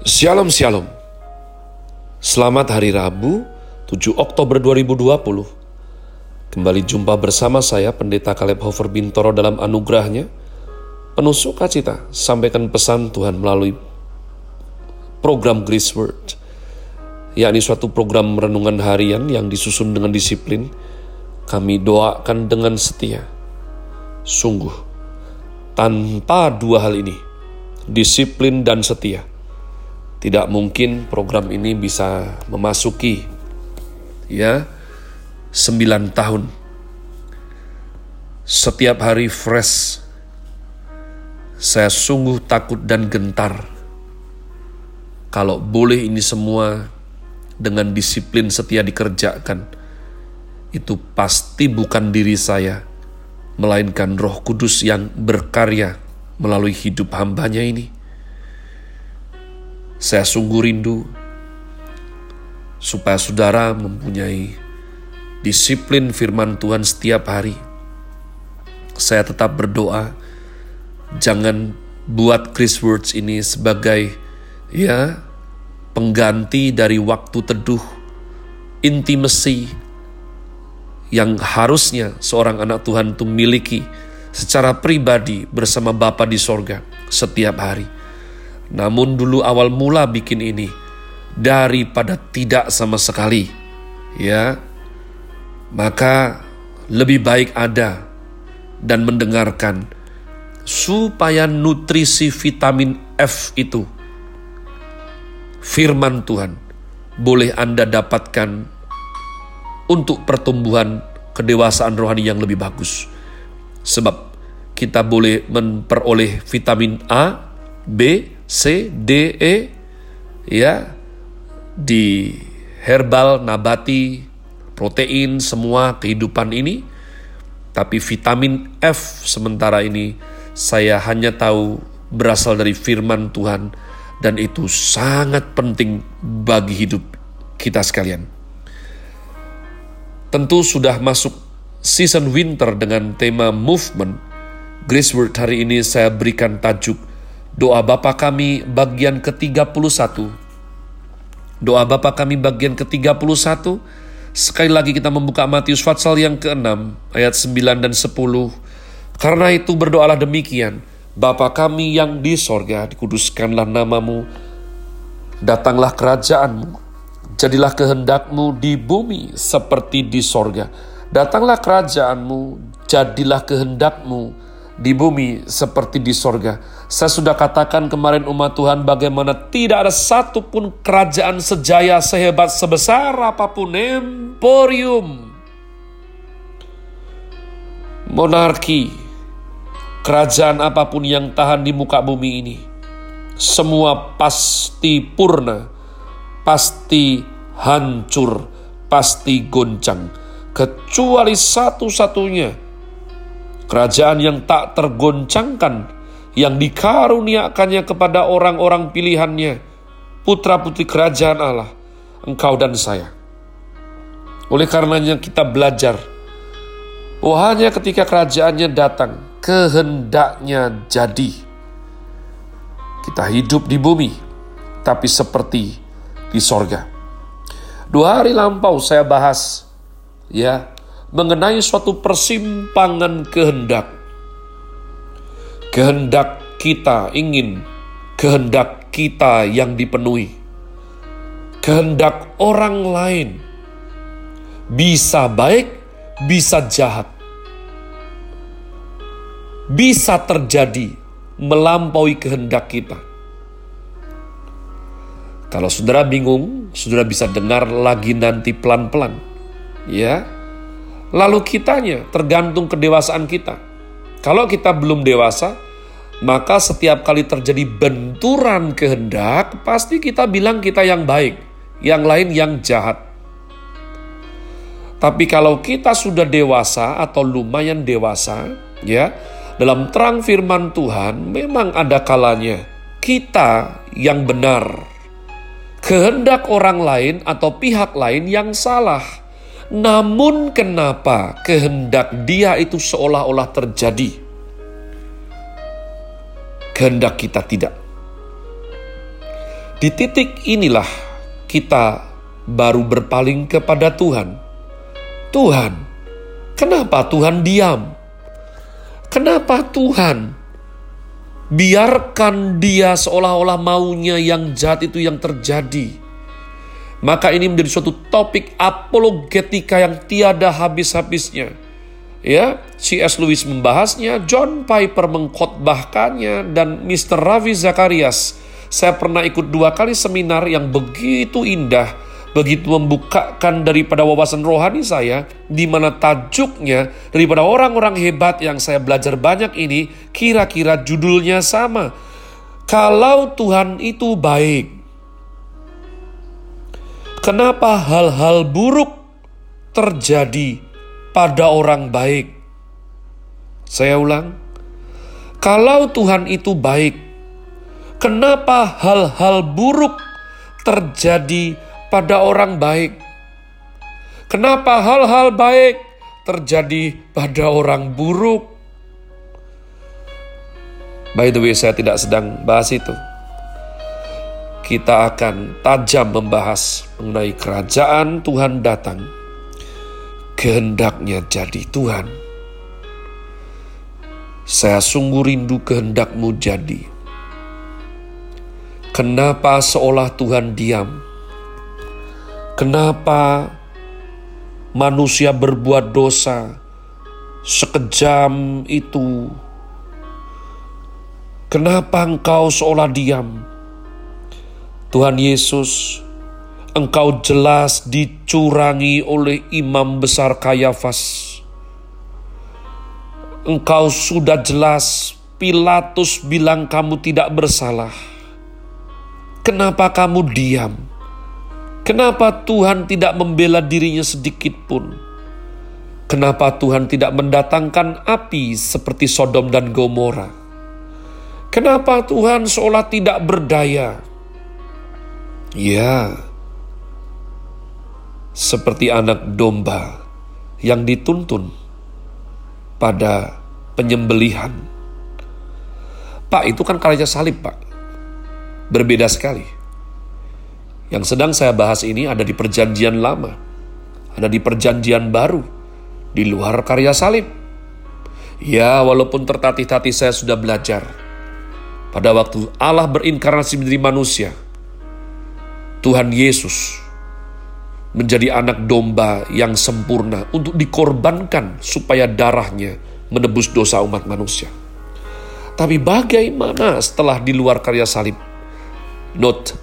Shalom Shalom. Selamat Hari Rabu 7 Oktober 2020 Kembali jumpa bersama saya Pendeta Kaleb Hofer Bintoro dalam anugerahnya. Penuh sukacita sampaikan pesan Tuhan melalui program Grace Word yakni suatu program renungan harian yang disusun dengan disiplin. Kami doakan dengan setia. Sungguh tanpa dua hal ini disiplin dan setia tidak mungkin program ini bisa memasuki ya 9 tahun. Setiap hari fresh. Saya sungguh takut dan gentar. Kalau boleh ini semua dengan disiplin setia dikerjakan, itu pasti bukan diri saya, melainkan roh kudus yang berkarya melalui hidup hambanya ini. Saya sungguh rindu supaya saudara mempunyai disiplin firman Tuhan setiap hari. Saya tetap berdoa, jangan buat Chris Words ini sebagai ya pengganti dari waktu teduh, intimasi yang harusnya seorang anak Tuhan itu miliki secara pribadi bersama Bapa di sorga setiap hari. Namun dulu awal mula bikin ini daripada tidak sama sekali, ya. Maka lebih baik ada dan mendengarkan supaya nutrisi vitamin F itu firman Tuhan boleh Anda dapatkan untuk pertumbuhan kedewasaan rohani yang lebih bagus. Sebab kita boleh memperoleh vitamin A, B, C, D, E ya di herbal, nabati, protein semua kehidupan ini tapi vitamin F sementara ini saya hanya tahu berasal dari firman Tuhan dan itu sangat penting bagi hidup kita sekalian. Tentu sudah masuk season winter dengan tema movement. Grace Word hari ini saya berikan tajuk Doa Bapa kami bagian ke-31. Doa Bapa kami bagian ke-31. Sekali lagi kita membuka Matius Fatsal yang ke-6 ayat 9 dan 10. Karena itu berdoalah demikian. Bapa kami yang di sorga, dikuduskanlah namamu. Datanglah kerajaanmu. Jadilah kehendakmu di bumi seperti di sorga. Datanglah kerajaanmu, jadilah kehendakmu di bumi seperti di sorga. Saya sudah katakan kemarin umat Tuhan bagaimana tidak ada satupun kerajaan sejaya sehebat sebesar apa pun emporium. Monarki, kerajaan apa pun yang tahan di muka bumi ini. Semua pasti purna, pasti hancur, pasti goncang. Kecuali satu-satunya kerajaan yang tak tergoncangkan, yang dikaruniakannya kepada orang-orang pilihannya, putra-putri kerajaan Allah, engkau dan saya. Oleh karenanya kita belajar, oh hanya ketika kerajaannya datang, kehendaknya jadi. Kita hidup di bumi, tapi seperti di sorga. Dua hari lampau saya bahas, ya, mengenai suatu persimpangan kehendak. Kehendak kita ingin kehendak kita yang dipenuhi. Kehendak orang lain bisa baik, bisa jahat. Bisa terjadi melampaui kehendak kita. Kalau saudara bingung, saudara bisa dengar lagi nanti pelan-pelan. Ya, Lalu kitanya tergantung kedewasaan kita. Kalau kita belum dewasa, maka setiap kali terjadi benturan kehendak, pasti kita bilang kita yang baik, yang lain yang jahat. Tapi kalau kita sudah dewasa atau lumayan dewasa, ya, dalam terang firman Tuhan memang ada kalanya kita yang benar. Kehendak orang lain atau pihak lain yang salah. Namun kenapa kehendak dia itu seolah-olah terjadi? Kehendak kita tidak. Di titik inilah kita baru berpaling kepada Tuhan. Tuhan, kenapa Tuhan diam? Kenapa Tuhan biarkan dia seolah-olah maunya yang jahat itu yang terjadi? Maka ini menjadi suatu topik apologetika yang tiada habis-habisnya. Ya, C.S. Lewis membahasnya, John Piper mengkhotbahkannya, dan Mr. Ravi Zacharias. Saya pernah ikut dua kali seminar yang begitu indah, begitu membukakan daripada wawasan rohani saya, di mana tajuknya daripada orang-orang hebat yang saya belajar banyak ini, kira-kira judulnya sama. Kalau Tuhan itu baik, kenapa hal-hal buruk terjadi pada orang baik? Saya ulang, kalau Tuhan itu baik, kenapa hal-hal buruk terjadi pada orang baik. Kenapa hal-hal baik terjadi pada orang buruk? By the way, saya tidak sedang bahas itu. Kita akan tajam membahas mengenai kerajaan Tuhan datang. Kehendaknya jadi Tuhan. Saya sungguh rindu kehendakmu jadi. Kenapa seolah Tuhan diam? Kenapa manusia berbuat dosa sekejam itu? Kenapa engkau seolah diam? Tuhan Yesus, engkau jelas dicurangi oleh imam besar Kayafas. Engkau sudah jelas Pilatus bilang kamu tidak bersalah. Kenapa kamu diam? Kenapa Tuhan tidak membela dirinya sedikit pun? Kenapa Tuhan tidak mendatangkan api seperti Sodom dan Gomora? Kenapa Tuhan seolah tidak berdaya? Ya, seperti anak domba yang dituntun pada penyembelihan. Pak, itu kan karya salib, Pak. Berbeda sekali. Yang sedang saya bahas ini ada di perjanjian lama, ada di perjanjian baru, di luar karya salib. Ya, walaupun tertatih-tatih saya sudah belajar. Pada waktu Allah berinkarnasi menjadi manusia, Tuhan Yesus menjadi anak domba yang sempurna untuk dikorbankan supaya darahnya menebus dosa umat manusia. Tapi bagaimana setelah di luar karya salib? Note,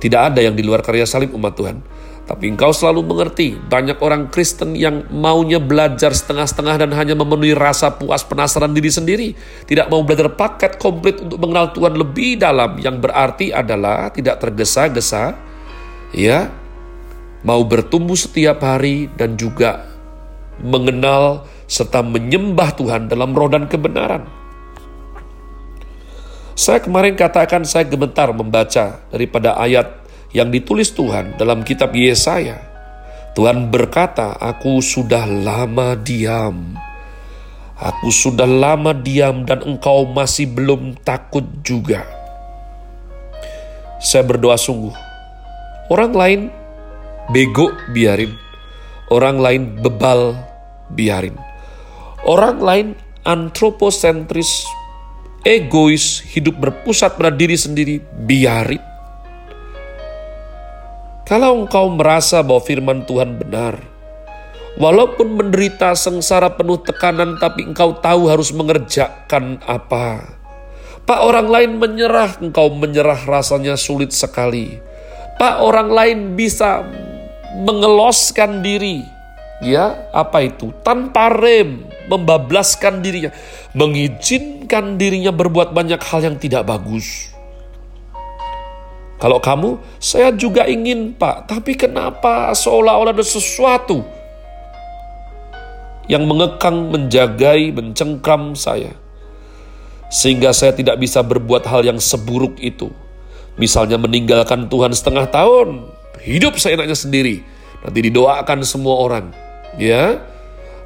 tidak ada yang di luar karya salib umat Tuhan. Tapi engkau selalu mengerti, banyak orang Kristen yang maunya belajar setengah-setengah dan hanya memenuhi rasa puas penasaran diri sendiri. Tidak mau belajar paket komplit untuk mengenal Tuhan lebih dalam, yang berarti adalah tidak tergesa-gesa, ya, mau bertumbuh setiap hari dan juga mengenal serta menyembah Tuhan dalam roh dan kebenaran. Saya kemarin katakan saya gemetar membaca daripada ayat yang ditulis Tuhan dalam kitab Yesaya. Tuhan berkata, "Aku sudah lama diam. Aku sudah lama diam dan engkau masih belum takut juga." Saya berdoa sungguh. Orang lain bego biarin. Orang lain bebal biarin. Orang lain antroposentris egois, hidup berpusat pada diri sendiri, biarin. Kalau engkau merasa bahwa firman Tuhan benar, walaupun menderita sengsara penuh tekanan, tapi engkau tahu harus mengerjakan apa. Pak orang lain menyerah, engkau menyerah rasanya sulit sekali. Pak orang lain bisa mengeloskan diri, ya apa itu? Tanpa rem membablaskan dirinya. Mengizinkan dirinya berbuat banyak hal yang tidak bagus. Kalau kamu saya juga ingin pak. Tapi kenapa? Seolah-olah ada sesuatu yang mengekang menjagai mencengkram saya. Sehingga saya tidak bisa berbuat hal yang seburuk itu misalnya meninggalkan Tuhan setengah tahun hidup seenaknya sendiri nanti didoakan semua orang ya.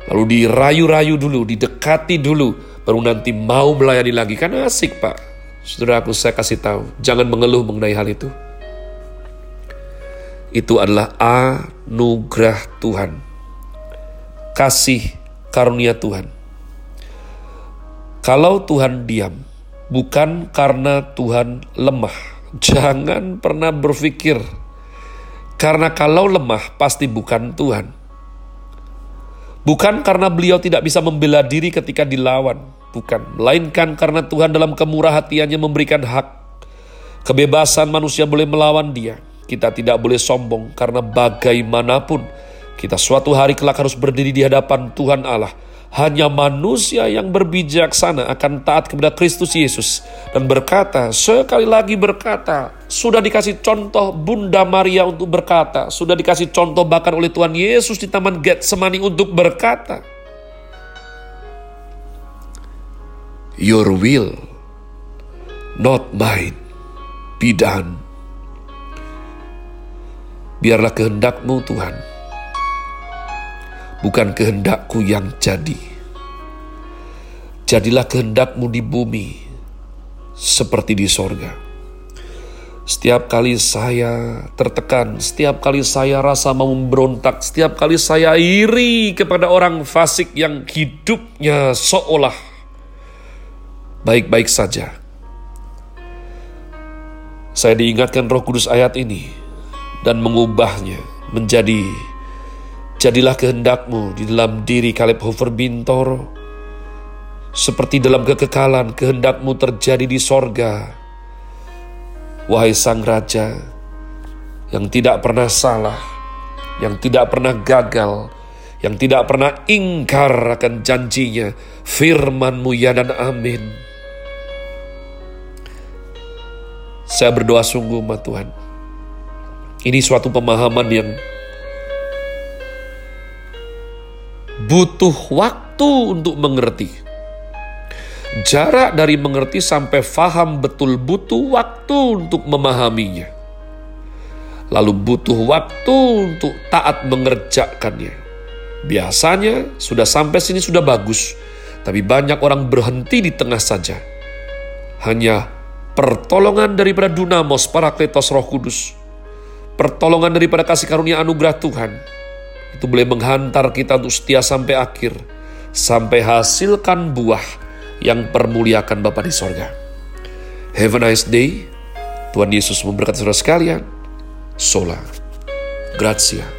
Lalu dirayu-rayu dulu, didekati dulu, baru nanti mau melayani lagi. Kan asik pak. Saudara aku saya kasih tahu, jangan mengeluh mengenai hal itu. Itu adalah anugerah Tuhan. Kasih karunia Tuhan. Kalau Tuhan diam, bukan karena Tuhan lemah. Jangan pernah berpikir, karena kalau lemah pasti bukan Tuhan. Bukan karena beliau tidak bisa membela diri ketika dilawan, bukan. Melainkan karena Tuhan dalam kemurah hatiannya memberikan hak. Kebebasan manusia boleh melawan dia. Kita tidak boleh sombong karena bagaimanapun kita suatu hari kelak harus berdiri di hadapan Tuhan Allah hanya manusia yang berbijaksana akan taat kepada Kristus Yesus dan berkata, sekali lagi berkata, sudah dikasih contoh Bunda Maria untuk berkata, sudah dikasih contoh bahkan oleh Tuhan Yesus di Taman Getsemani untuk berkata, Your will, not mine, be done. Biarlah kehendakmu Tuhan, bukan kehendakku yang jadi. Jadilah kehendakmu di bumi seperti di sorga. Setiap kali saya tertekan, setiap kali saya rasa mau memberontak, setiap kali saya iri kepada orang fasik yang hidupnya seolah baik-baik saja. Saya diingatkan roh kudus ayat ini dan mengubahnya menjadi Jadilah kehendakmu di dalam diri Kaleb Hofer Bintoro. Seperti dalam kekekalan kehendakmu terjadi di sorga. Wahai Sang Raja, yang tidak pernah salah, yang tidak pernah gagal, yang tidak pernah ingkar akan janjinya, firmanmu ya dan amin. Saya berdoa sungguh, Ma Tuhan. Ini suatu pemahaman yang butuh waktu untuk mengerti. Jarak dari mengerti sampai faham betul butuh waktu untuk memahaminya. Lalu butuh waktu untuk taat mengerjakannya. Biasanya sudah sampai sini sudah bagus, tapi banyak orang berhenti di tengah saja. Hanya pertolongan daripada Dunamos, Parakletos Roh Kudus, pertolongan daripada kasih karunia anugerah Tuhan, itu boleh menghantar kita untuk setia sampai akhir, sampai hasilkan buah yang permuliakan Bapa di sorga. Have a nice day. Tuhan Yesus memberkati saudara sekalian. Sola. Grazie.